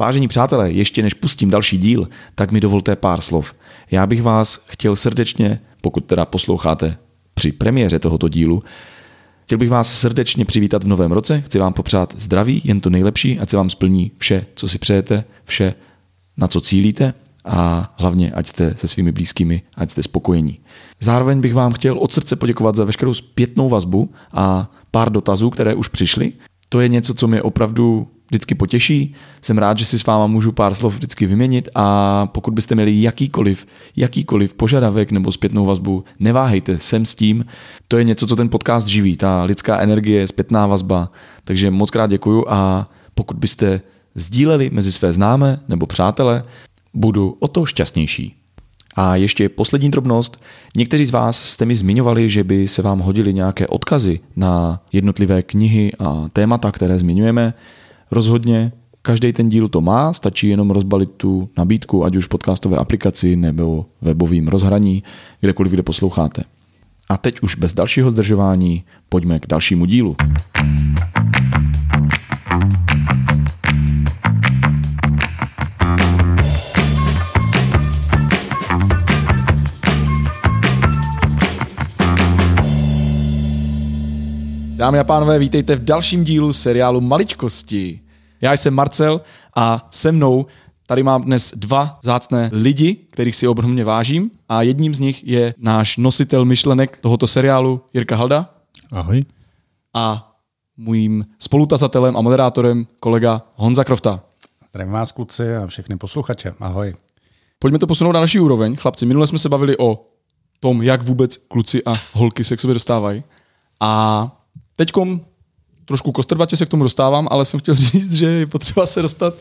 Vážení přátelé, ještě než pustím další díl, tak mi dovolte pár slov. Já bych vás chtěl srdečně, pokud teda posloucháte při premiéře tohoto dílu, chtěl bych vás srdečně přivítat v novém roce, chci vám popřát zdraví, jen to nejlepší, ať se vám splní vše, co si přejete, vše, na co cílíte a hlavně, ať jste se svými blízkými, ať jste spokojení. Zároveň bych vám chtěl od srdce poděkovat za veškerou zpětnou vazbu a pár dotazů, které už přišly. To je něco, co mě opravdu vždycky potěší. Jsem rád, že si s váma můžu pár slov vždycky vyměnit a pokud byste měli jakýkoliv, jakýkoliv požadavek nebo zpětnou vazbu, neváhejte, sem s tím. To je něco, co ten podcast živí, ta lidská energie, zpětná vazba. Takže moc krát děkuju a pokud byste sdíleli mezi své známé nebo přátele, budu o to šťastnější. A ještě poslední drobnost. Někteří z vás jste mi zmiňovali, že by se vám hodili nějaké odkazy na jednotlivé knihy a témata, které zmiňujeme. Rozhodně každý ten díl to má, stačí jenom rozbalit tu nabídku, ať už podcastové aplikaci nebo webovým rozhraní, kdekoliv, kde posloucháte. A teď už bez dalšího zdržování pojďme k dalšímu dílu. Dámy a pánové, vítejte v dalším dílu seriálu Maličkosti. Já jsem Marcel a se mnou tady mám dnes dva zácné lidi, kterých si ohromně vážím a jedním z nich je náš nositel myšlenek tohoto seriálu Jirka Halda. Ahoj. A mým spolutazatelem a moderátorem kolega Honza Krofta. Zdravím vás kluci a všechny posluchače. Ahoj. Pojďme to posunout na naší úroveň. Chlapci, minule jsme se bavili o tom, jak vůbec kluci a holky se k sobě dostávají. A Teďkom trošku kostrbatě se k tomu dostávám, ale jsem chtěl říct, že je potřeba se dostat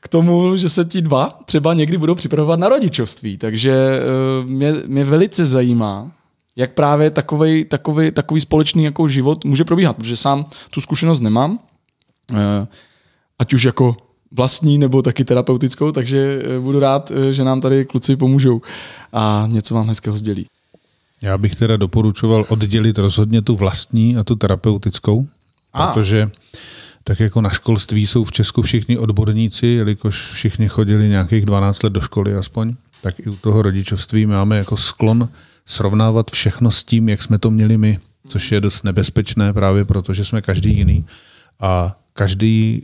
k tomu, že se ti dva třeba někdy budou připravovat na rodičovství. Takže eh, mě, mě velice zajímá, jak právě takový, takový, takový společný jako život může probíhat, protože sám tu zkušenost nemám, eh, ať už jako vlastní nebo taky terapeutickou, takže eh, budu rád, že nám tady kluci pomůžou a něco vám hezkého sdělí. Já bych teda doporučoval oddělit rozhodně tu vlastní a tu terapeutickou. Protože tak jako na školství jsou v Česku všichni odborníci, jelikož všichni chodili nějakých 12 let do školy aspoň, tak i u toho rodičovství máme jako sklon srovnávat všechno s tím, jak jsme to měli my, což je dost nebezpečné právě proto, že jsme každý jiný. A každý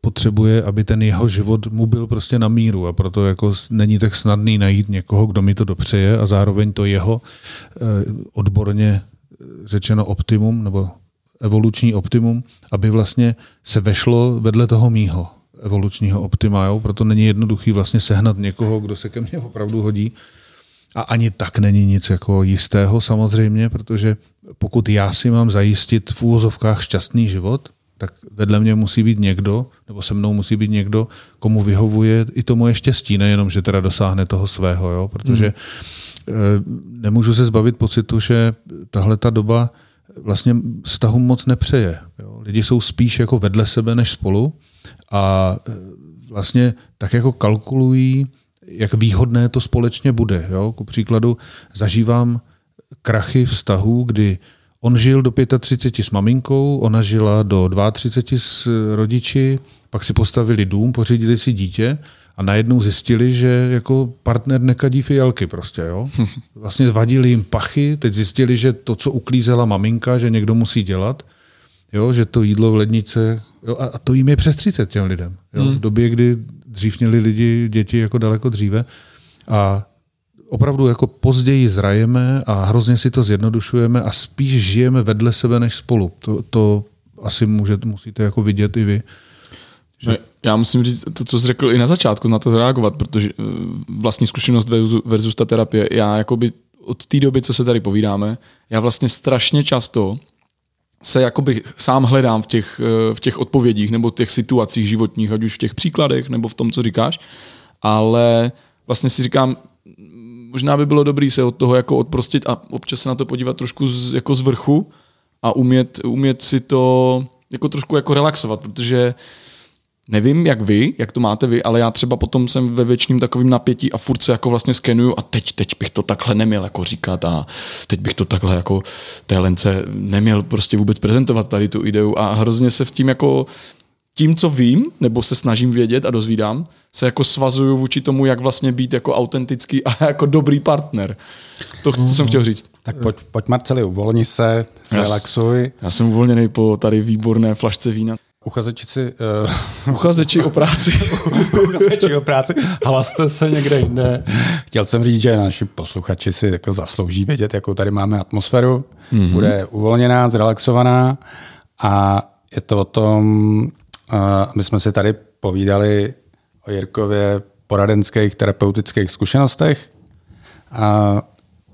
potřebuje, aby ten jeho život mu byl prostě na míru a proto jako není tak snadný najít někoho, kdo mi to dopřeje a zároveň to jeho eh, odborně řečeno optimum nebo evoluční optimum, aby vlastně se vešlo vedle toho mýho evolučního optima. Jo? Proto není jednoduchý vlastně sehnat někoho, kdo se ke mně opravdu hodí. A ani tak není nic jako jistého samozřejmě, protože pokud já si mám zajistit v úvozovkách šťastný život, tak vedle mě musí být někdo, nebo se mnou musí být někdo, komu vyhovuje i to moje štěstí, nejenom, že teda dosáhne toho svého, jo? protože hmm. nemůžu se zbavit pocitu, že tahle ta doba vlastně vztahu moc nepřeje. Jo? Lidi jsou spíš jako vedle sebe než spolu a eh, vlastně tak jako kalkulují, jak výhodné to společně bude. Jo? Ku příkladu zažívám krachy vztahů, kdy On žil do 35 s maminkou, ona žila do 32 s rodiči, pak si postavili dům, pořídili si dítě a najednou zjistili, že jako partner nekadí fialky prostě, jo. Vlastně vadili jim pachy, teď zjistili, že to, co uklízela maminka, že někdo musí dělat, jo, že to jídlo v lednice, jo, a to jim je přes 30 těm lidem. Jo, hmm. V době, kdy dřív měli lidi děti jako daleko dříve a opravdu jako později zrajeme a hrozně si to zjednodušujeme a spíš žijeme vedle sebe než spolu. To, to asi můžete, musíte jako vidět i vy. Že... Já musím říct to, co jsi řekl i na začátku, na to reagovat, protože eh, vlastní zkušenost versus ta terapie, já jakoby od té doby, co se tady povídáme, já vlastně strašně často se jakoby sám hledám v těch, eh, v těch odpovědích nebo v těch situacích životních, ať už v těch příkladech nebo v tom, co říkáš, ale vlastně si říkám, možná by bylo dobré se od toho jako odprostit a občas se na to podívat trošku z, jako z vrchu a umět, umět si to jako trošku jako relaxovat, protože nevím, jak vy, jak to máte vy, ale já třeba potom jsem ve větším takovým napětí a furt se jako vlastně skenuju a teď, teď bych to takhle neměl jako říkat a teď bych to takhle jako té lence neměl prostě vůbec prezentovat tady tu ideu a hrozně se v tím jako tím, co vím, nebo se snažím vědět a dozvídám, se jako svazuju vůči tomu, jak vlastně být jako autentický a jako dobrý partner. To, to jsem chtěl říct. Tak pojď, pojď Marceli, uvolni se, relaxuj. Já jsem uvolněný po tady výborné flašce vína. Uchazeči si... Uh... Uchazeči o práci. Uchazeči o práci. Hlaste se někde jinde. Chtěl jsem říct, že naši posluchači si jako zaslouží vědět, jakou tady máme atmosféru. Mm-hmm. Bude uvolněná, zrelaxovaná a je to o tom, uh, my jsme si tady povídali o Jirkově poradenských terapeutických zkušenostech a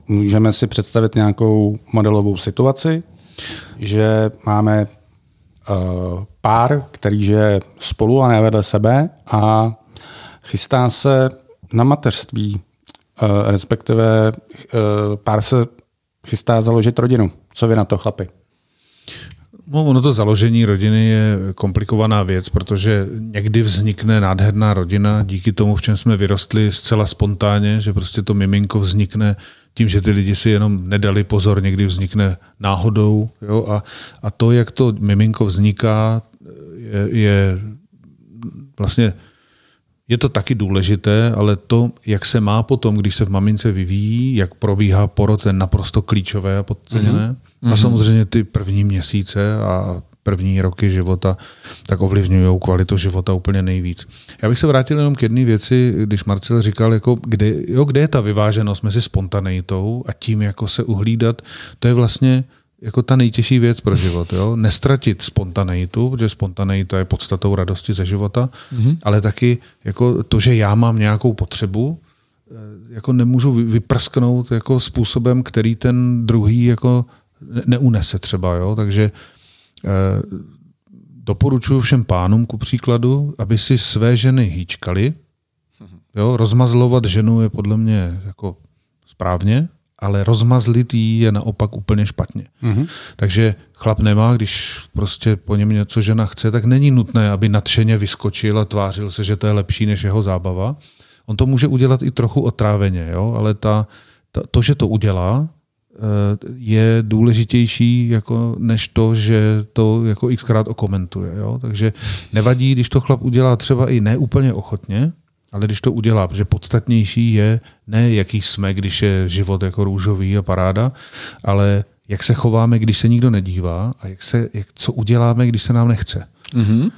můžeme si představit nějakou modelovou situaci, že máme uh, pár, který žije spolu a ne vedle sebe a chystá se na mateřství, uh, respektive uh, pár se chystá založit rodinu. Co vy na to, chlapi? No, ono to založení rodiny je komplikovaná věc, protože někdy vznikne nádherná rodina díky tomu, v čem jsme vyrostli zcela spontánně, že prostě to miminko vznikne tím, že ty lidi si jenom nedali pozor, někdy vznikne náhodou. Jo? A, a to, jak to miminko vzniká, je, je vlastně je to taky důležité, ale to, jak se má potom, když se v mamince vyvíjí, jak probíhá porod, je naprosto klíčové a podceněné. Mm-hmm. A mhm. samozřejmě ty první měsíce a první roky života, tak ovlivňují kvalitu života úplně nejvíc. Já bych se vrátil jenom k jedné věci, když Marcel říkal, jako kde, jo, kde je ta vyváženost mezi spontaneitou a tím, jako se uhlídat, to je vlastně jako ta nejtěžší věc pro život. Jo? Nestratit spontaneitu, protože spontaneita je podstatou radosti ze života, mm-hmm. ale taky jako to, že já mám nějakou potřebu, eh, jako nemůžu vyprsknout jako způsobem, který ten druhý jako neunese třeba. Jo? Takže eh, doporučuji všem pánům ku příkladu, aby si své ženy hýčkali. Jo? Rozmazlovat ženu je podle mě jako správně, ale rozmazlitý je naopak úplně špatně. Mm-hmm. Takže chlap nemá, když prostě po něm něco žena chce, tak není nutné, aby nadšeně vyskočil a tvářil se, že to je lepší než jeho zábava. On to může udělat i trochu otráveně, jo? ale ta, ta, to, že to udělá, eh, je důležitější jako než to, že to jako xkrát okomentuje. Jo? Takže nevadí, když to chlap udělá třeba i neúplně ochotně, ale když to udělá, protože podstatnější je ne, jaký jsme, když je život jako růžový a paráda, ale jak se chováme, když se nikdo nedívá a jak se, jak, co uděláme, když se nám nechce. Mm-hmm.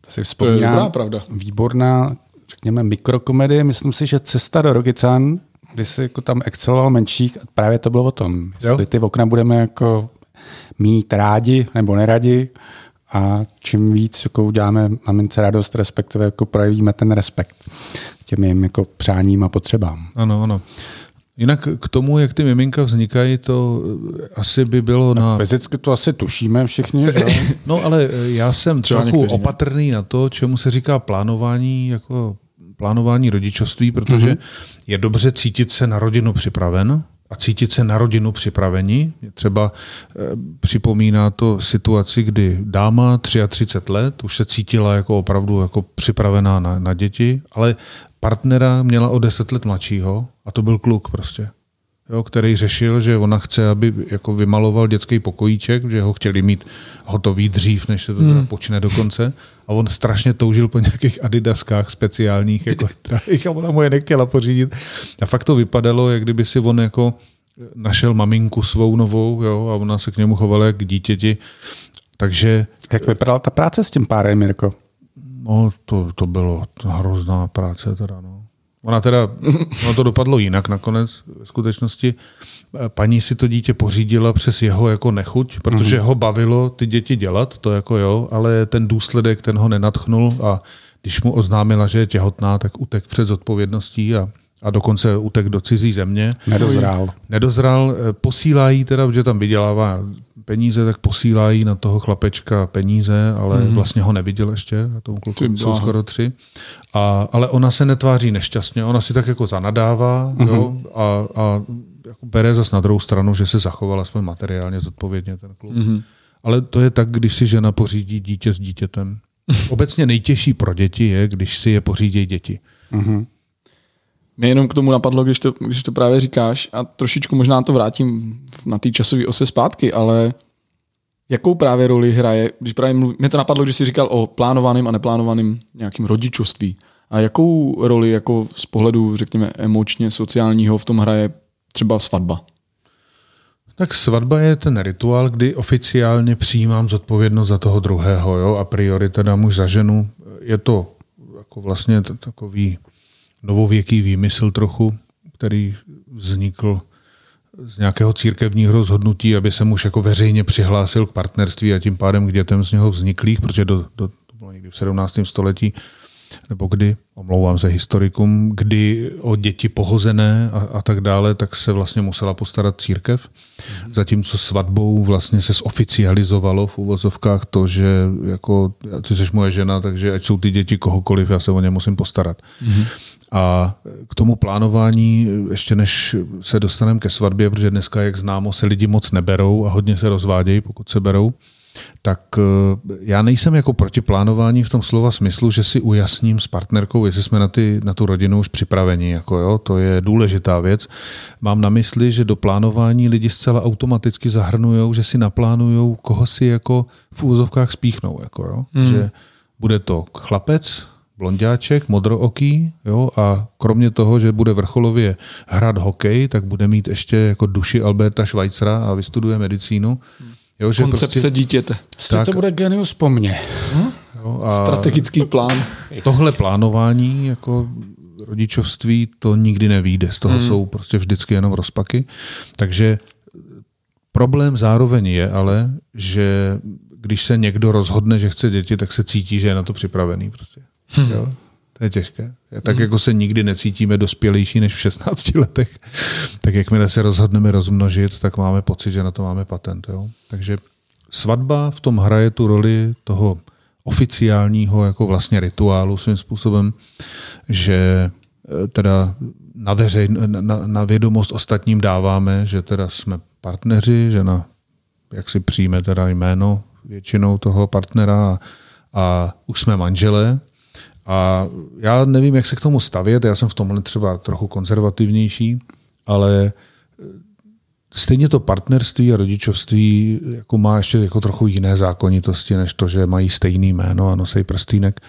To si vzpomínám. To je dobrá pravda. Výborná, řekněme, mikrokomedie. Myslím si, že Cesta do Rogican, kdy si jako tam exceloval menších, právě to bylo o tom. Jestli ty okna budeme jako mít rádi nebo neradi, a čím víc jako uděláme mamince radost, respektive jako projevíme ten respekt k těm jim jako přáním a potřebám. Ano, ano. Jinak k tomu, jak ty miminka vznikají, to asi by bylo tak na... Fyzicky to asi tušíme všichni, že? No ale já jsem Třeba trochu někteří, opatrný na to, čemu se říká plánování, jako plánování rodičovství, protože mm-hmm. je dobře cítit se na rodinu připraven, a cítit se na rodinu připraveni. Třeba e, připomíná to situaci, kdy dáma 33 let už se cítila jako opravdu jako připravená na, na děti, ale partnera měla o 10 let mladšího a to byl kluk prostě. Jo, který řešil, že ona chce, aby jako vymaloval dětský pokojíček, že ho chtěli mít hotový dřív, než se to hmm. počne do konce. A on strašně toužil po nějakých adidaskách speciálních, jako, a ona mu je nechtěla pořídit. A fakt to vypadalo, jak kdyby si on jako našel maminku svou novou jo, a ona se k němu chovala jak k dítěti. Takže... Jak vypadala ta práce s tím párem, Mirko? No, to, to bylo hrozná práce teda, no. Ona teda, ono to dopadlo jinak nakonec v skutečnosti. Paní si to dítě pořídila přes jeho jako nechuť, protože mm-hmm. ho bavilo ty děti dělat, to jako jo, ale ten důsledek, ten ho nenatchnul a když mu oznámila, že je těhotná, tak utek před zodpovědností a a dokonce utek do cizí země. Nedozrál. Nedozrál, posílají teda, protože tam vydělává peníze, tak posílají na toho chlapečka peníze, ale mm. vlastně ho neviděl ještě, a tomu kluku jsou skoro tři. A, ale ona se netváří nešťastně, ona si tak jako zanadává mm. jo, a, a jako bere zas na druhou stranu, že se zachovala aspoň materiálně zodpovědně ten kluk. Mm. Ale to je tak, když si žena pořídí dítě s dítětem. Obecně nejtěžší pro děti je, když si je pořídí děti. Mm. Mě jenom k tomu napadlo, když to, když to právě říkáš, a trošičku možná to vrátím na té časové ose zpátky, ale Jakou právě roli hraje, když právě mluví, mě to napadlo, když jsi říkal o plánovaném a neplánovaném nějakým rodičovství. A jakou roli jako z pohledu, řekněme, emočně, sociálního v tom hraje třeba svatba? Tak svatba je ten rituál, kdy oficiálně přijímám zodpovědnost za toho druhého, jo, a priori teda muž za ženu. Je to jako vlastně takový novověký výmysl trochu, který vznikl z nějakého církevního rozhodnutí, aby se muž jako veřejně přihlásil k partnerství a tím pádem k dětem z něho vzniklých, protože do, do, to bylo někdy v 17. století nebo kdy, omlouvám se historikům, kdy o děti pohozené a, a tak dále, tak se vlastně musela postarat církev. Mm. Zatímco svatbou vlastně se zoficializovalo v uvozovkách to, že jako ty jsi moje žena, takže ať jsou ty děti kohokoliv, já se o ně musím postarat. Mm. A k tomu plánování, ještě než se dostaneme ke svatbě, protože dneska, jak známo, se lidi moc neberou a hodně se rozvádějí, pokud se berou, tak eh, já nejsem jako proti plánování v tom slova smyslu, že si ujasním s partnerkou, jestli jsme na, ty, na tu rodinu už připraveni. Jako jo, to je důležitá věc. Mám na mysli, že do plánování lidi zcela automaticky zahrnují, že si naplánují, koho si jako v úvozovkách spíchnou. Jako jo. Hmm. Že bude to chlapec, blondáček, modrooký, jo, a kromě toho, že bude vrcholově hrát hokej, tak bude mít ještě jako duši Alberta Schweitzera a vystuduje medicínu. Hmm Jo, že Koncepce prostě, dítěte. Tak, to bude genius po mně. Hm? Jo, a Strategický plán. Tohle plánování jako rodičovství to nikdy nevíde. Z toho hmm. jsou prostě vždycky jenom rozpaky. Takže problém zároveň je ale, že když se někdo rozhodne, že chce děti, tak se cítí, že je na to připravený. Prostě. Hmm. Jo? To je těžké. Tak mm. jako se nikdy necítíme dospělejší než v 16 letech, tak jakmile se rozhodneme rozmnožit, tak máme pocit, že na to máme patent. Jo? Takže svatba v tom hraje tu roli toho oficiálního jako vlastně rituálu svým způsobem, že e, teda na, veřej, na, na vědomost ostatním dáváme, že teda jsme partneři, že na, jak si přijme teda jméno většinou toho partnera a, a už jsme manželé, a já nevím, jak se k tomu stavět, já jsem v tomhle třeba trochu konzervativnější, ale e, stejně to partnerství a rodičovství jako má ještě jako trochu jiné zákonitosti, než to, že mají stejný jméno a nosej prstýnek,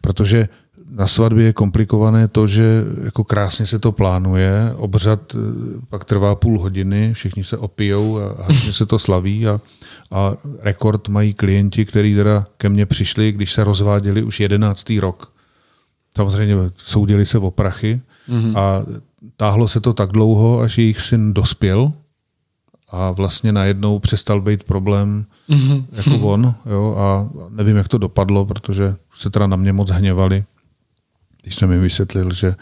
protože na svatbě je komplikované to, že jako krásně se to plánuje, obřad e, pak trvá půl hodiny, všichni se opijou a hodně se to slaví a, a rekord mají klienti, kteří teda ke mně přišli, když se rozváděli už jedenáctý rok. Samozřejmě soudili se o prachy mm-hmm. a táhlo se to tak dlouho, až jejich syn dospěl a vlastně najednou přestal být problém mm-hmm. jako on. Jo, a nevím, jak to dopadlo, protože se teda na mě moc hněvali, když jsem jim vysvětlil, že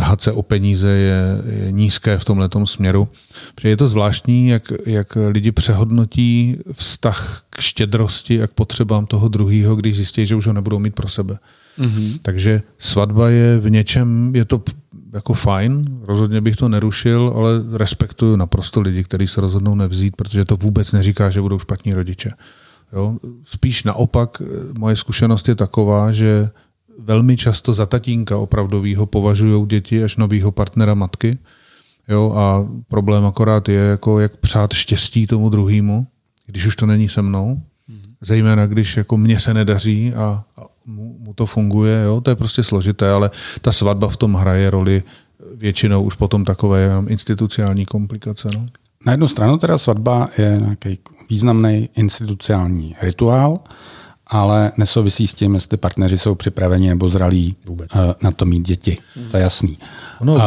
tahat se o peníze je, je nízké v tomhle směru. Protože je to zvláštní, jak, jak lidi přehodnotí vztah k štědrosti a k potřebám toho druhého, když zjistí, že už ho nebudou mít pro sebe. Mm-hmm. Takže svatba je v něčem, je to jako fajn, rozhodně bych to nerušil, ale respektuju naprosto lidi, kteří se rozhodnou nevzít, protože to vůbec neříká, že budou špatní rodiče. Jo? Spíš naopak, moje zkušenost je taková, že velmi často za tatínka opravdovýho považují děti až novýho partnera matky. Jo? A problém akorát je, jako jak přát štěstí tomu druhému, když už to není se mnou. Mhm. Zejména když jako mně se nedaří a, a mu, mu to funguje, jo? to je prostě složité, ale ta svatba v tom hraje roli většinou už potom takové institucionální komplikace. No? Na jednu stranu teda svatba je nějaký významný institucionální rituál, ale nesouvisí s tím, jestli partneři jsou připraveni nebo zralí Vůbec. Eh, na to mít děti. To je jasný. Ono, uh,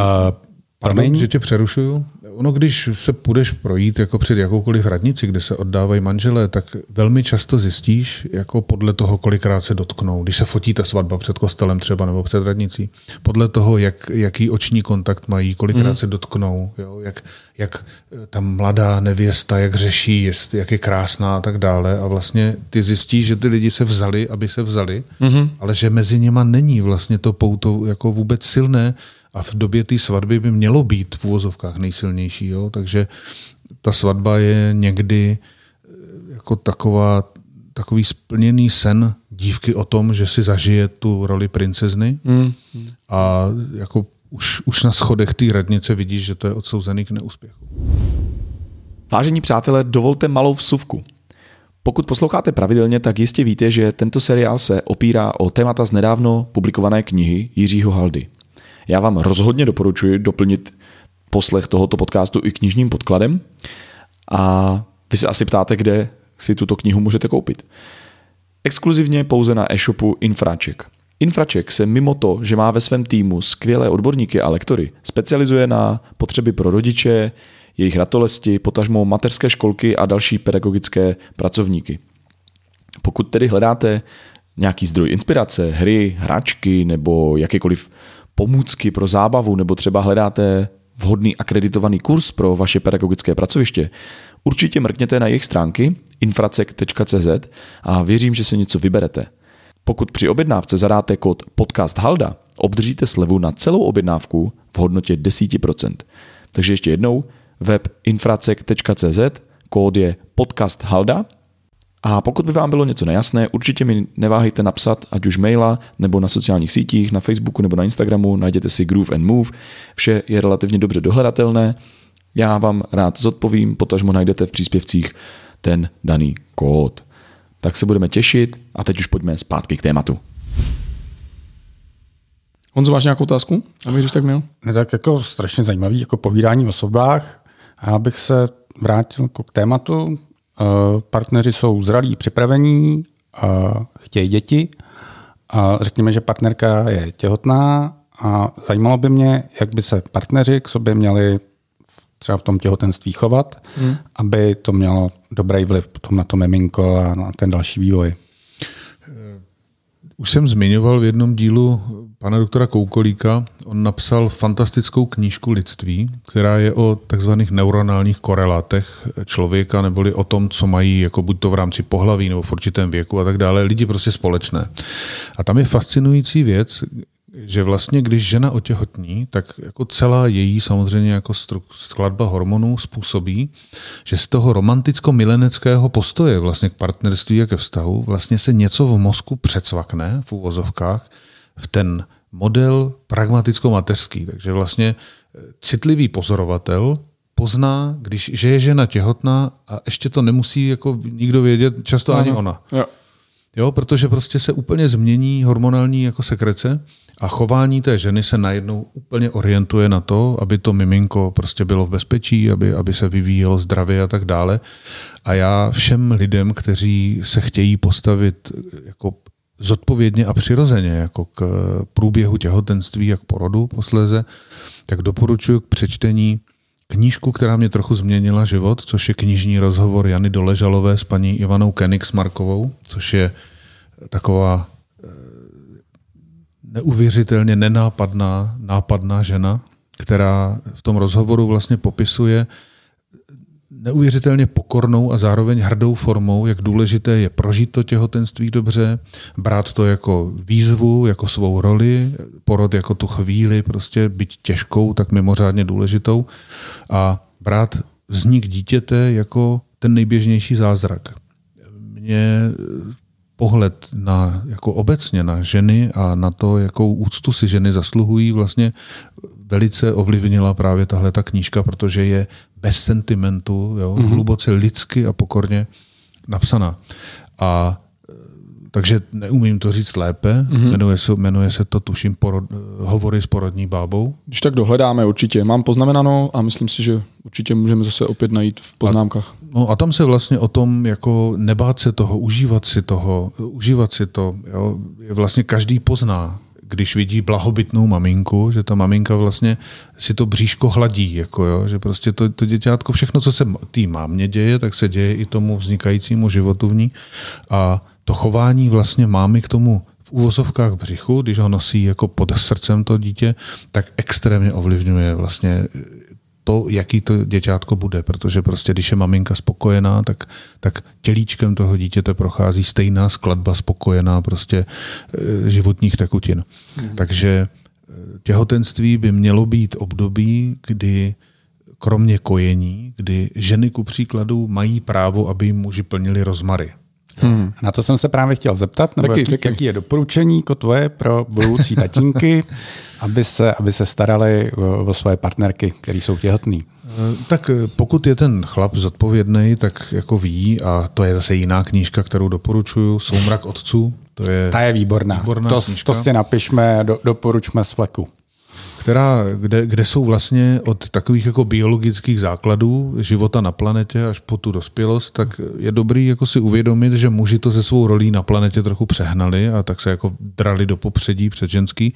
Pardon, že tě přerušuju. Ono, když se půjdeš projít jako před jakoukoliv radnici, kde se oddávají manželé, tak velmi často zjistíš, jako podle toho, kolikrát se dotknou. Když se fotí ta svatba před kostelem třeba nebo před radnicí, podle toho, jak, jaký oční kontakt mají, kolikrát mm. se dotknou, jo, jak, jak eh, ta mladá nevěsta, jak řeší, jest, jak je krásná a tak dále. A vlastně ty zjistíš, že ty lidi se vzali, aby se vzali, mm-hmm. ale že mezi něma není vlastně to pouto jako vůbec silné, a v době té svatby by mělo být v úvozovkách nejsilnější. Jo? Takže ta svatba je někdy eh, jako taková, takový splněný sen dívky o tom, že si zažije tu roli princezny mm. a jako už, už na schodech té radnice vidíš, že to je odsouzený k neúspěchu. Vážení přátelé, dovolte malou vsuvku. Pokud posloucháte pravidelně, tak jistě víte, že tento seriál se opírá o témata z nedávno publikované knihy Jiřího Haldy. Já vám rozhodně doporučuji doplnit poslech tohoto podcastu i knižním podkladem a vy se asi ptáte, kde si tuto knihu můžete koupit. Exkluzivně pouze na e-shopu Infraček. Infraček se mimo to, že má ve svém týmu skvělé odborníky a lektory, specializuje na potřeby pro rodiče, jejich ratolesti, potažmo mateřské školky a další pedagogické pracovníky. Pokud tedy hledáte nějaký zdroj inspirace, hry, hráčky nebo jakékoliv pomůcky pro zábavu, nebo třeba hledáte vhodný akreditovaný kurz pro vaše pedagogické pracoviště, určitě mrkněte na jejich stránky infracek.cz a věřím, že se něco vyberete. Pokud při objednávce zadáte kód podcast Halda, obdržíte slevu na celou objednávku v hodnotě 10%. Takže ještě jednou, web infracek.cz, kód je podcast Halda a pokud by vám bylo něco nejasné, určitě mi neváhejte napsat, ať už maila, nebo na sociálních sítích, na Facebooku nebo na Instagramu, najděte si Groove and Move, vše je relativně dobře dohledatelné. Já vám rád zodpovím, potažmo najdete v příspěvcích ten daný kód. Tak se budeme těšit a teď už pojďme zpátky k tématu. Honzo, máš nějakou otázku? Aby když tak měl? Ne, tak jako strašně zajímavý, jako povídání o osobách. A já bych se vrátil jako k tématu. Eh, partneři jsou zralí, připravení, chtějí děti. A řekněme, že partnerka je těhotná a zajímalo by mě, jak by se partneři k sobě měli třeba v tom těhotenství chovat, hmm. aby to mělo dobrý vliv potom na to miminko a na ten další vývoj. Už jsem zmiňoval v jednom dílu pana doktora Koukolíka. On napsal fantastickou knížku lidství, která je o takzvaných neuronálních korelátech člověka, neboli o tom, co mají jako buď to v rámci pohlaví nebo v určitém věku a tak dále, lidi prostě společné. A tam je fascinující věc, že vlastně, když žena otěhotní, tak jako celá její samozřejmě jako skladba hormonů způsobí, že z toho romanticko-mileneckého postoje vlastně k partnerství a ke vztahu vlastně se něco v mozku přecvakne v úvozovkách v ten model pragmaticko-mateřský. Takže vlastně eh, citlivý pozorovatel pozná, když, že je žena těhotná a ještě to nemusí jako nikdo vědět, často ani ona. Jo. Jo, protože prostě se úplně změní hormonální jako sekrece a chování té ženy se najednou úplně orientuje na to, aby to miminko prostě bylo v bezpečí, aby, aby se vyvíjelo zdravě a tak dále. A já všem lidem, kteří se chtějí postavit jako zodpovědně a přirozeně jako k průběhu těhotenství a k porodu posléze, tak doporučuji k přečtení knížku, která mě trochu změnila život, což je knižní rozhovor Jany Doležalové s paní Ivanou Kenigsmarkovou, což je taková eh, neuvěřitelně nenápadná, nápadná žena, která v tom rozhovoru vlastně popisuje neuvěřitelně pokornou a zároveň hrdou formou, jak důležité je prožít to těhotenství dobře, brát to jako výzvu, jako svou roli, porod jako tu chvíli, prostě být těžkou, tak mimořádně důležitou a brát vznik dítěte jako ten nejběžnější zázrak. Mě pohled na, jako obecně na ženy a na to, jakou úctu si ženy zasluhují, vlastně velice ovlivnila právě tahle ta knížka, protože je bez sentimentu, jo, mm-hmm. hluboce lidsky a pokorně napsaná. A takže neumím to říct lépe. Mm-hmm. Jmenuje, se, jmenuje se to, tuším, porod, hovory s porodní bábou. Když tak dohledáme určitě. Mám poznamenáno a myslím si, že určitě můžeme zase opět najít v poznámkách. A, no a tam se vlastně o tom, jako nebát se toho, užívat si toho, užívat si to, jo, vlastně každý pozná když vidí blahobytnou maminku, že ta maminka vlastně si to bříško hladí, jako jo, že prostě to, to děťátko, všechno, co se tý mámě děje, tak se děje i tomu vznikajícímu životu v ní. A to chování vlastně mámy k tomu v úvozovkách břichu, když ho nosí jako pod srdcem to dítě, tak extrémně ovlivňuje vlastně to, jaký to děťátko bude, protože prostě když je maminka spokojená, tak, tak tělíčkem toho dítěte prochází stejná skladba spokojená prostě e, životních tekutin. Mm. Takže e, těhotenství by mělo být období, kdy kromě kojení, kdy ženy ku příkladu mají právo, aby jim muži plnili rozmary. Hmm. Na to jsem se právě chtěl zeptat, nebo taky, jaký, taky. jaký je doporučení jako tvoje pro budoucí tatínky, aby se, aby se starali o, o své partnerky, které jsou těhotný. Tak pokud je ten chlap zodpovědný, tak jako ví, a to je zase jiná knížka, kterou doporučuju, Soumrak otců. To je Ta je výborná. výborná to, knížka. to si napišme, do, doporučme z fleku. Která, kde, kde jsou vlastně od takových jako biologických základů života na planetě až po tu dospělost, tak je dobrý jako si uvědomit, že muži to se svou rolí na planetě trochu přehnali a tak se jako drali do popředí před ženský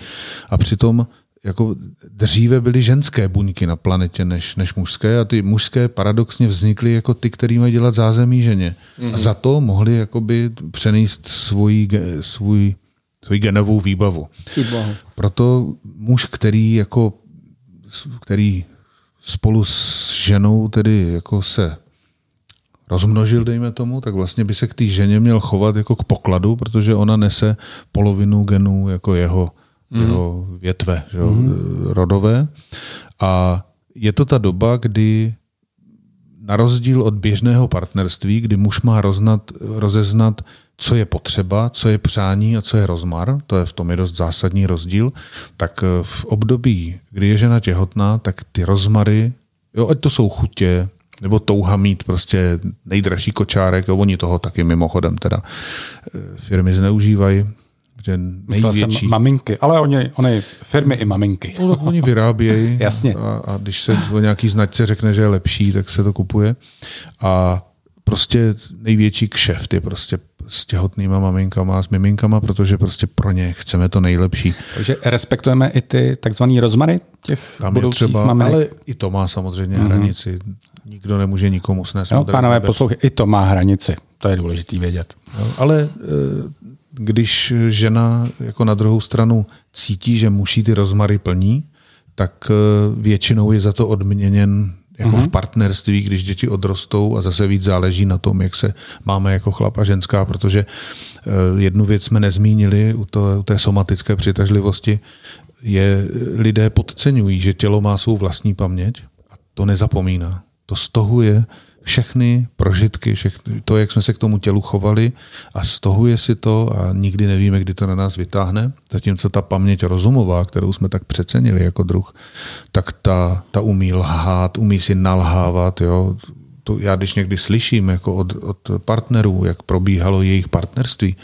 a přitom jako dříve byly ženské buňky na planetě než, než mužské a ty mužské paradoxně vznikly jako ty, který mají dělat zázemí ženě. Mm-hmm. A za to mohli jakoby přenést svůj, svůj, svůj genovou výbavu. Proto muž, který jako který spolu s ženou tedy jako se rozmnožil, dejme tomu, tak vlastně by se k té ženě měl chovat jako k pokladu, protože ona nese polovinu genů jako jeho, mm. jeho větve že jo, mm. rodové. A je to ta doba, kdy na rozdíl od běžného partnerství, kdy muž má roznat, rozeznat, co je potřeba, co je přání a co je rozmar, to je v tom je dost zásadní rozdíl, tak v období, kdy je žena těhotná, tak ty rozmary, jo, ať to jsou chutě, nebo touha mít prostě nejdražší kočárek, jo, oni toho taky mimochodem teda firmy zneužívají, že největší... jsem maminky, ale oni, oni firmy i maminky. No, tak oni vyrábějí. Jasně. A, a když se o nějaký značce řekne, že je lepší, tak se to kupuje. A prostě největší kšeft je prostě s těhotnýma maminkama a s miminkama, protože prostě pro ně chceme to nejlepší. Takže respektujeme i ty takzvaný rozmary těch Tam budoucích je třeba, maminek? ale i to má samozřejmě mm-hmm. hranici. Nikdo nemůže nikomu snést. Jo, pánové, poslouchej, i to má hranici. To je důležité vědět. Jo, ale když žena jako na druhou stranu cítí, že musí ty rozmary plní, tak většinou je za to odměněn jako uh-huh. v partnerství, když děti odrostou a zase víc záleží na tom, jak se máme jako chlap a ženská, protože jednu věc jsme nezmínili u, to, u té somatické přitažlivosti, je lidé podceňují, že tělo má svou vlastní paměť a to nezapomíná. To stohuje všechny prožitky, všechny, to, jak jsme se k tomu tělu chovali a stohuje si to a nikdy nevíme, kdy to na nás vytáhne. Zatímco ta paměť rozumová, kterou jsme tak přecenili jako druh, tak ta, ta umí lhát, umí si nalhávat. Jo. To já když někdy slyším jako od, od partnerů, jak probíhalo jejich partnerství,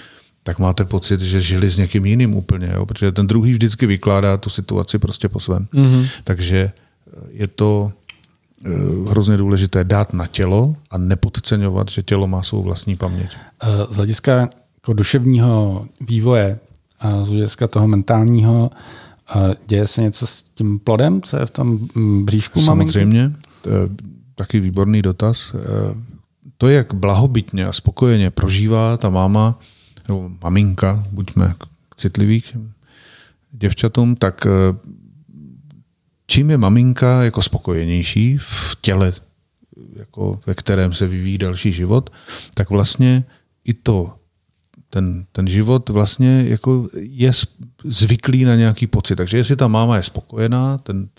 tak máte pocit, že žili s někým jiným úplně, jo? protože ten druhý vždycky vykládá tu situaci prostě po svém. Mm-hmm. Takže je to hrozně důležité dát na tělo a nepodceňovat, že tělo má svou vlastní paměť. Z hlediska jako duševního vývoje a z hlediska toho mentálního děje se něco s tím plodem, co je v tom bříšku Samozřejmě, maminky? taky výborný dotaz. To, jak blahobytně a spokojeně prožívá ta máma nebo maminka, buďme citliví k děvčatům, tak čím je maminka jako spokojenější v těle, jako ve kterém se vyvíjí další život, tak vlastně i to, ten, ten život vlastně jako je zvyklý na nějaký pocit. Takže jestli ta máma je spokojená, ten,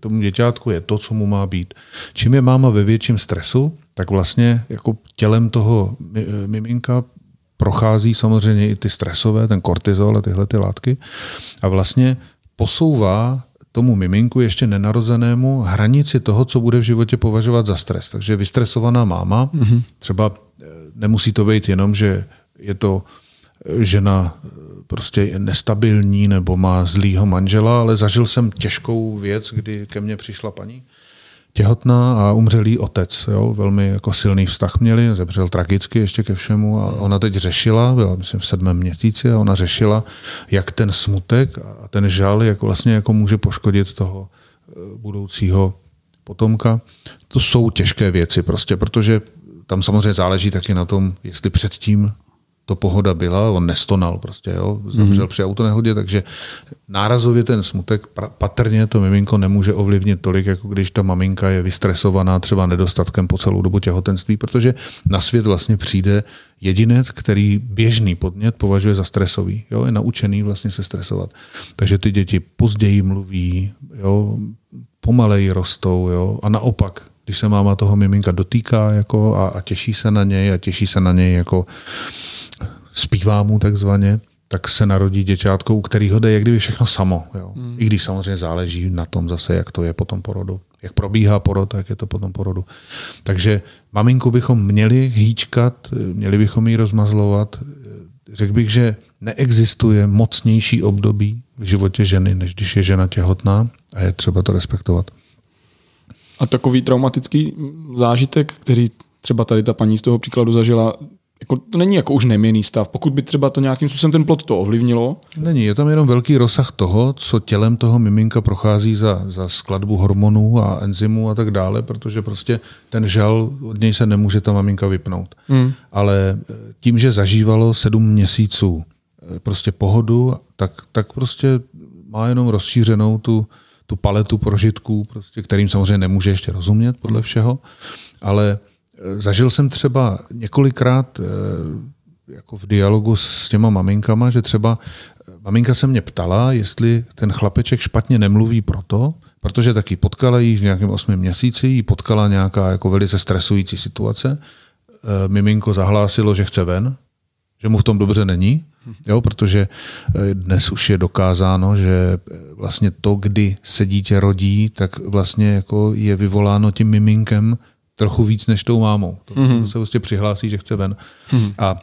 tomu děťátku je to, co mu má být. Čím je máma ve větším stresu, tak vlastně jako tělem toho miminka prochází samozřejmě i ty stresové, ten kortizol a tyhle ty látky a vlastně posouvá tomu miminku ještě nenarozenému hranici toho, co bude v životě považovat za stres. Takže vystresovaná máma, mm-hmm. třeba nemusí to být jenom, že je to žena prostě nestabilní nebo má zlýho manžela, ale zažil jsem těžkou věc, kdy ke mně přišla paní těhotná a umřelý otec. Jo? Velmi jako silný vztah měli, zemřel tragicky ještě ke všemu a ona teď řešila, byla myslím v sedmém měsíci a ona řešila, jak ten smutek a ten žal, jak vlastně jako může poškodit toho budoucího potomka. To jsou těžké věci prostě, protože tam samozřejmě záleží taky na tom, jestli předtím to pohoda byla, on nestonal prostě, jo, zemřel mm-hmm. při autonehodě, takže nárazově ten smutek patrně to miminko nemůže ovlivnit tolik, jako když ta maminka je vystresovaná třeba nedostatkem po celou dobu těhotenství, protože na svět vlastně přijde jedinec, který běžný podnět považuje za stresový, jo, je naučený vlastně se stresovat. Takže ty děti později mluví, jo, pomaleji rostou, jo, a naopak když se máma toho miminka dotýká jako a, a těší se na něj a těší se na něj jako zpívá mu takzvaně, tak se narodí děťátko, u kterého jde jak kdyby všechno samo. Jo. Hmm. I když samozřejmě záleží na tom zase, jak to je po tom porodu. Jak probíhá porod, tak je to po tom porodu. Takže maminku bychom měli hýčkat, měli bychom ji rozmazlovat. Řekl bych, že neexistuje mocnější období v životě ženy, než když je žena těhotná a je třeba to respektovat. A takový traumatický zážitek, který třeba tady ta paní z toho příkladu zažila, jako, to není jako už neměný stav. Pokud by třeba to nějakým způsobem ten plot to ovlivnilo. Není, je tam jenom velký rozsah toho, co tělem toho miminka prochází za, za skladbu hormonů a enzymů a tak dále, protože prostě ten žal od něj se nemůže ta maminka vypnout. Hmm. Ale eh, tím, že zažívalo sedm měsíců eh, prostě pohodu, tak, tak prostě má jenom rozšířenou tu, tu paletu prožitků, prostě, kterým samozřejmě nemůže ještě rozumět podle všeho, ale Zažil jsem třeba několikrát eh, jako v dialogu s těma maminkama, že třeba eh, maminka se mě ptala, jestli ten chlapeček špatně nemluví proto, protože taky potkala jí v nějakém osmém měsíci, jí potkala nějaká jako velice stresující situace. Eh, miminko zahlásilo, že chce ven, že mu v tom dobře není, jo, protože dnes už je dokázáno, že vlastně to, kdy se dítě rodí, tak vlastně jako je vyvoláno tím miminkem trochu víc než tou mámou. To mm-hmm. se prostě přihlásí, že chce ven. Mm-hmm. A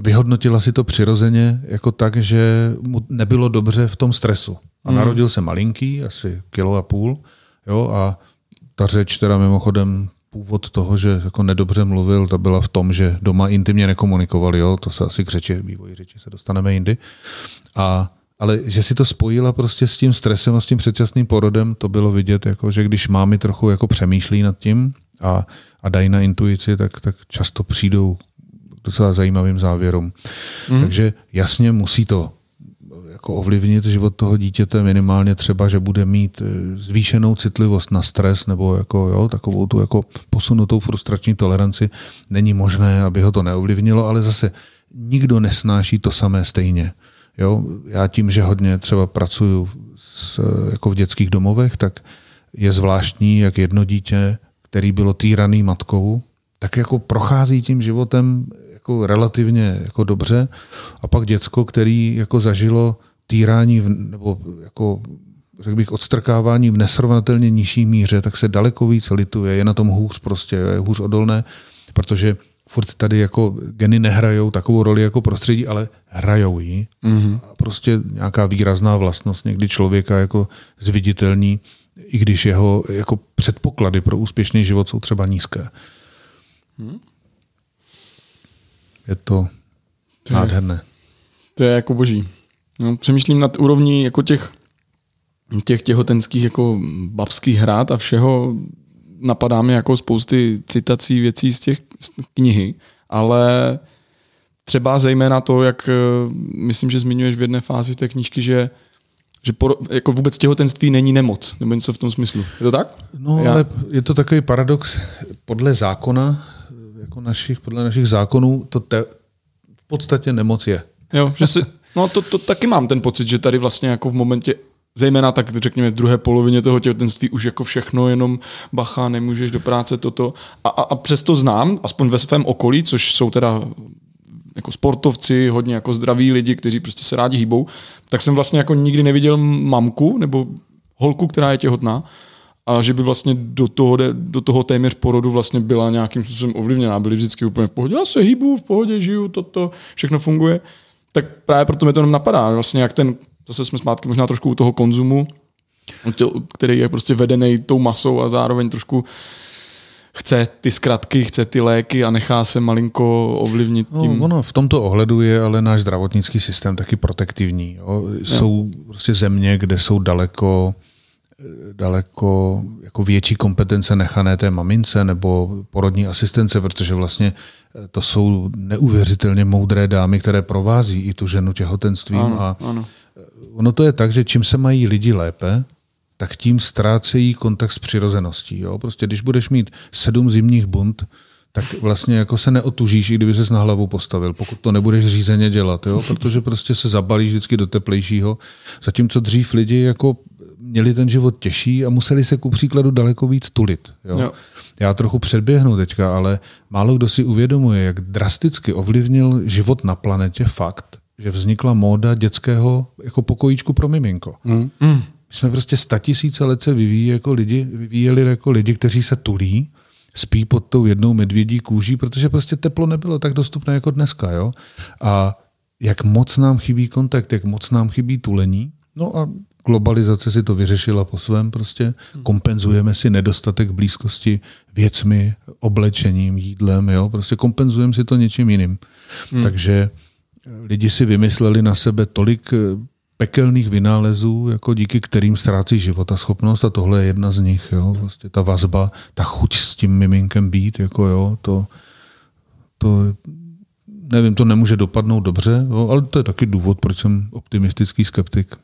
vyhodnotila si to přirozeně jako tak, že mu nebylo dobře v tom stresu. A mm. narodil se malinký, asi kilo a půl, jo, a ta řeč teda mimochodem původ toho, že jako nedobře mluvil, ta byla v tom, že doma intimně nekomunikovali, jo, to se asi k řeči, vývoji řeči se dostaneme jindy. A ale že si to spojila prostě s tím stresem a s tím předčasným porodem, to bylo vidět, jako, že když mámy trochu jako přemýšlí nad tím, a, a dají na intuici, tak, tak často přijdou k docela zajímavým závěrům. Mm. Takže jasně musí to jako ovlivnit život toho dítěte minimálně třeba, že bude mít eh, zvýšenou citlivost na stres nebo jako, jo, takovou tu jako posunutou frustrační toleranci. Není možné, aby ho to neovlivnilo, ale zase nikdo nesnáší to samé stejně. Jo, já tím, že hodně třeba pracuju s, jako v dětských domovech, tak je zvláštní, jak jedno dítě který bylo týraný matkou, tak jako prochází tím životem jako relativně jako dobře a pak děcko, který jako zažilo týrání v, nebo jako řekl bych odstrkávání v nesrovnatelně nižší míře, tak se daleko víc lituje, je na tom hůř prostě, je hůř odolné, protože furt tady jako geny nehrajou takovou roli jako prostředí, ale hrajou ji. Mm-hmm. A prostě nějaká výrazná vlastnost někdy člověka jako zviditelní i když jeho jako předpoklady pro úspěšný život jsou třeba nízké. Hmm. Je to, to nádherné. Je, to je jako boží. No, přemýšlím nad úrovní jako těch, těch těhotenských jako babských hrát a všeho. Napadá mi jako spousty citací věcí z těch z knihy, ale třeba zejména to, jak eh, myslím, že zmiňuješ v jedné fázi té knížky, že že por, jako vůbec těhotenství není nemoc, nebo něco v tom smyslu. Je to tak? No, Já... ale je to takový paradox. Podle zákona, jako našich, podle našich zákonů, to te, v podstatě nemoc je. Jo, že si, no to, to taky mám ten pocit, že tady vlastně jako v momentě zejména tak řekněme v druhé polovině toho těhotenství už jako všechno jenom bacha, nemůžeš do práce toto. A, a, a přesto znám, aspoň ve svém okolí, což jsou teda jako sportovci, hodně jako zdraví lidi, kteří prostě se rádi hýbou, tak jsem vlastně jako nikdy neviděl mamku nebo holku, která je těhotná a že by vlastně do toho, do toho téměř porodu vlastně byla nějakým způsobem ovlivněná. Byli vždycky úplně v pohodě, já se hýbu, v pohodě žiju, toto, všechno funguje. Tak právě proto mi to napadá, vlastně jak ten, zase jsme zpátky možná trošku u toho konzumu, který je prostě vedený tou masou a zároveň trošku chce ty zkratky, chce ty léky a nechá se malinko ovlivnit no, tím. No, ono v tomto ohledu je ale náš zdravotnický systém taky protektivní. Jo. Jsou jo. prostě země, kde jsou daleko daleko jako větší kompetence nechané té mamince nebo porodní asistence, protože vlastně to jsou neuvěřitelně moudré dámy, které provází i tu ženu těhotenstvím. Ano, a ano. Ono to je tak, že čím se mají lidi lépe, tak tím ztrácejí kontakt s přirozeností. Jo? Prostě když budeš mít sedm zimních bunt, tak vlastně jako se neotužíš, i kdyby ses na hlavu postavil, pokud to nebudeš řízeně dělat, jo? protože prostě se zabalíš vždycky do teplejšího. Zatímco dřív lidi jako měli ten život těžší a museli se ku příkladu daleko víc tulit. Jo? Jo. Já trochu předběhnu teďka, ale málo kdo si uvědomuje, jak drasticky ovlivnil život na planetě fakt, že vznikla móda dětského jako pokojíčku pro miminko. Mm. Mm. My jsme prostě statisíce let se vyvíjí jako lidi, vyvíjeli jako lidi, kteří se tulí, spí pod tou jednou medvědí kůží, protože prostě teplo nebylo tak dostupné jako dneska. Jo? A jak moc nám chybí kontakt, jak moc nám chybí tulení. No a globalizace si to vyřešila po svém prostě. Kompenzujeme si nedostatek blízkosti věcmi, oblečením, jídlem, jo? prostě kompenzujeme si to něčím jiným. Hmm. Takže lidi si vymysleli na sebe tolik pekelných vynálezů, jako díky kterým ztrácí života schopnost a tohle je jedna z nich. Jo? Vlastně ta vazba, ta chuť s tím miminkem být, jako jo, to, to nevím, to nemůže dopadnout dobře, jo? ale to je taky důvod, proč jsem optimistický skeptik.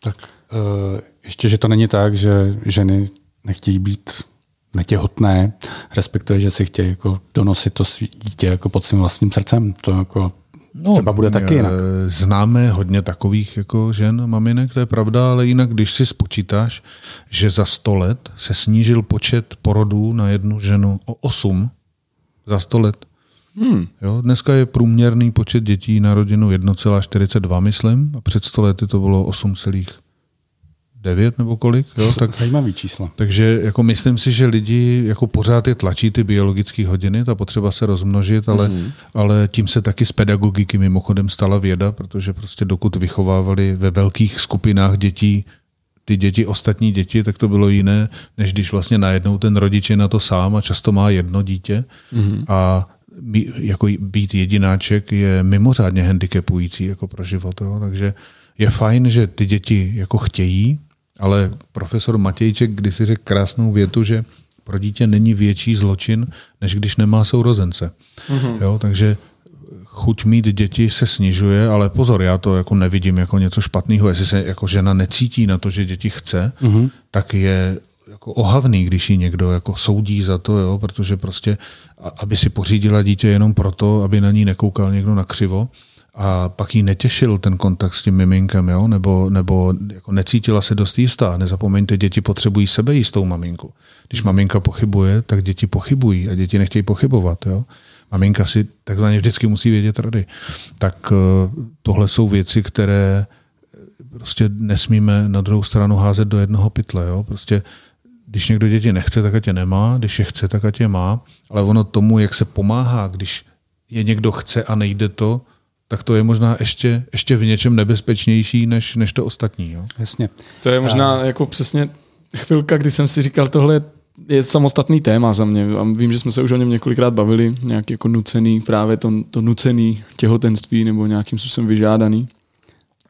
Tak uh, ještě, že to není tak, že ženy nechtějí být netěhotné, respektive, že si chtějí jako donosit to dítě jako pod svým vlastním srdcem. To jako No, Třeba bude taky jinak. Eh, známe hodně takových jako žen, maminek, to je pravda, ale jinak, když si spočítáš, že za 100 let se snížil počet porodů na jednu ženu o 8 za 100 let. Hmm. Jo, dneska je průměrný počet dětí na rodinu 1,42, myslím, a před 100 lety to bylo 8, 9 nebo kolik. Jo? Tak, Zajímavý číslo. Takže jako myslím si, že lidi jako pořád je tlačí ty biologické hodiny, ta potřeba se rozmnožit, ale, mm-hmm. ale tím se taky z pedagogiky mimochodem stala věda, protože prostě dokud vychovávali ve velkých skupinách dětí ty děti, ostatní děti, tak to bylo jiné, než když vlastně najednou ten rodič je na to sám a často má jedno dítě mm-hmm. a jako být jedináček je mimořádně handicapující jako pro život. Jo? Takže je fajn, že ty děti jako chtějí, ale profesor Matějček kdysi řekl krásnou větu, že pro dítě není větší zločin, než když nemá sourozence. Mm-hmm. Jo, takže chuť mít děti se snižuje, ale pozor, já to jako nevidím jako něco špatného. Jestli se jako žena necítí na to, že děti chce, mm-hmm. tak je jako ohavný, když ji někdo jako soudí za to, jo, protože prostě, aby si pořídila dítě jenom proto, aby na ní nekoukal někdo na křivo, a pak jí netěšil ten kontakt s tím miminkem, jo? nebo, nebo jako necítila se dost jistá. Nezapomeňte, děti potřebují sebe jistou maminku. Když maminka pochybuje, tak děti pochybují a děti nechtějí pochybovat. Jo? Maminka si takzvaně vždycky musí vědět rady. Tak eh, tohle jsou věci, které prostě nesmíme na druhou stranu házet do jednoho pytle. Jo? Prostě když někdo děti nechce, tak ať je nemá, když je chce, tak ať je má, ale ono tomu, jak se pomáhá, když je někdo chce a nejde to, tak to je možná ještě, ještě v něčem nebezpečnější než, než to ostatní. Jo? Jasně. To je možná a... jako přesně chvilka, kdy jsem si říkal, tohle je samostatný téma za mě. A vím, že jsme se už o něm několikrát bavili, nějaký jako nucený, právě to, to nucený těhotenství nebo nějakým způsobem vyžádaný.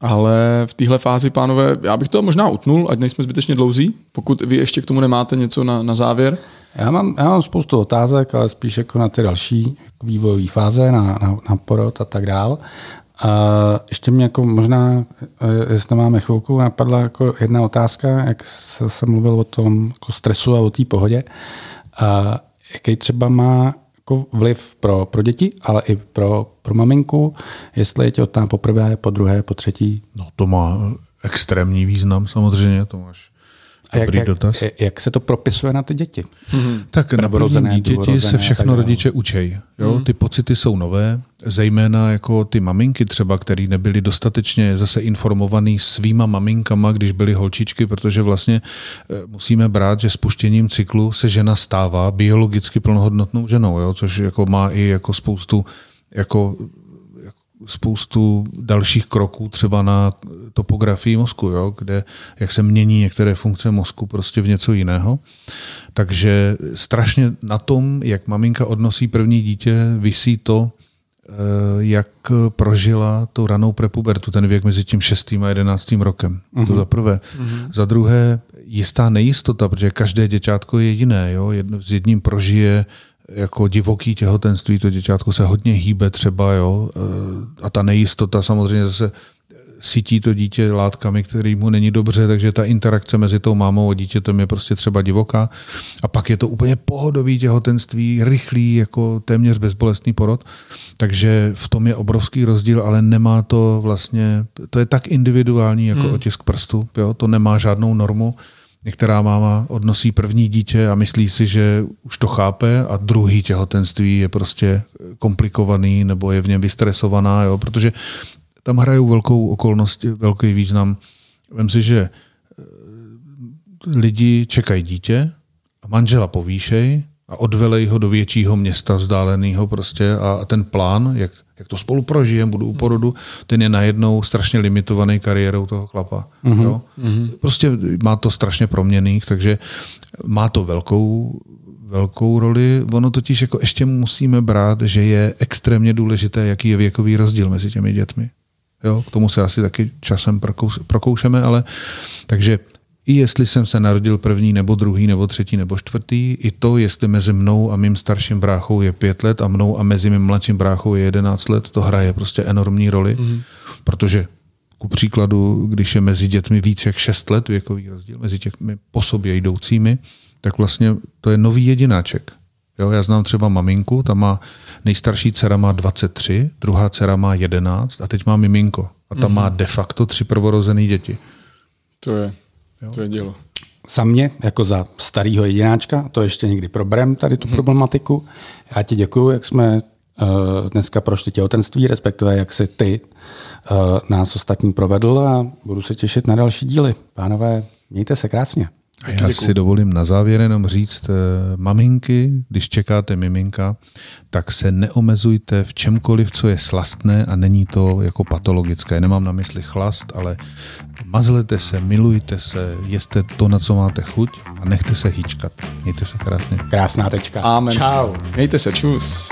Ale v téhle fázi, pánové, já bych to možná utnul, ať nejsme zbytečně dlouzí, pokud vy ještě k tomu nemáte něco na, na závěr. Já mám, já mám spoustu otázek, ale spíš jako na ty další vývojové fáze, na, na, na porod a tak dál. A ještě mě jako možná, eh, jestli máme chvilku, napadla jako jedna otázka, jak jsem mluvil o tom jako stresu a o té pohodě. A jaký třeba má jako vliv pro, pro děti, ale i pro, pro maminku, jestli je těhotná poprvé, po druhé, po třetí? No to má extrémní význam samozřejmě, to máš a jak, dotaz. Jak, jak se to propisuje na ty děti? Mm-hmm. Tak na prvním dítěti se všechno rodiče učej. Jo? Mm. Ty pocity jsou nové, zejména jako ty maminky třeba, které nebyly dostatečně zase informovaný svýma maminkama, když byly holčičky, protože vlastně eh, musíme brát, že spuštěním cyklu se žena stává biologicky plnohodnotnou ženou, jo? což jako má i jako spoustu jako spoustu dalších kroků třeba na topografii mozku, jo, kde jak se mění některé funkce mozku prostě v něco jiného. Takže strašně na tom, jak maminka odnosí první dítě, visí to, eh, jak prožila tu ranou prepubertu, ten věk mezi tím šestým a jedenáctým rokem. Uh-huh. To mhm. za prvé. Uh-huh. Za druhé, jistá nejistota, protože každé děťátko je jiné. Jo? Jedno, s jedním prožije jako divoký těhotenství, to děťátko se hodně hýbe třeba, jo, e, a ta nejistota samozřejmě zase sytí to dítě látkami, který mu není dobře, takže ta interakce mezi tou mámou a dítětem je prostě třeba divoká. A pak je to úplně pohodový těhotenství, rychlý, jako téměř bezbolestný porod. Takže v tom je obrovský rozdíl, ale nemá to vlastně, to je tak individuální jako hmm. otisk prstu, jo? to nemá žádnou normu. Některá máma odnosí první dítě a myslí si, že už to chápe a druhý těhotenství je prostě komplikovaný nebo je v něm vystresovaná, jo? protože tam hrajou velkou okolnost, velký význam. Vem si, že eh, lidi čekají dítě a manžela povýšej a odvelej ho do většího města vzdáleného prostě a ten plán, jak, jak to spolu prožijeme, budu u porodu, ten je najednou strašně limitovaný kariérou toho chlapa. Mm-hmm. Jo? Mm-hmm. Prostě má to strašně proměný, takže má to velkou, velkou roli. Ono totiž jako ještě musíme brát, že je extrémně důležité, jaký je věkový rozdíl mezi těmi dětmi. Jo, k tomu se asi taky časem prokoušeme, ale takže i jestli jsem se narodil první, nebo druhý, nebo třetí, nebo čtvrtý, i to, jestli mezi mnou a mým starším bráchou je pět let a mnou a mezi mým mladším bráchou je jedenáct let, to hraje prostě enormní roli, mm. protože ku příkladu, když je mezi dětmi víc jak šest let věkový rozdíl, mezi těmi po sobě jdoucími, tak vlastně to je nový jedináček. Jo, já znám třeba maminku, ta má nejstarší dcera má 23, druhá dcera má 11 a teď má miminko. A ta mm-hmm. má de facto tři prvorozené děti. To je, jo. to je dělo. Za mě, jako za starého jedináčka, to ještě někdy proberem tady tu mm-hmm. problematiku. Já ti děkuji, jak jsme uh, dneska prošli těhotenství, respektive jak si ty uh, nás ostatní provedl a budu se těšit na další díly. Pánové, mějte se krásně. A já si dovolím na závěr jenom říct, eh, maminky, když čekáte miminka, tak se neomezujte v čemkoliv, co je slastné a není to jako patologické. Nemám na mysli chlast, ale mazlete se, milujte se, jeste to, na co máte chuť a nechte se hýčkat. Mějte se krásně. Krásná tečka. Amen. Čau. Mějte se, čus.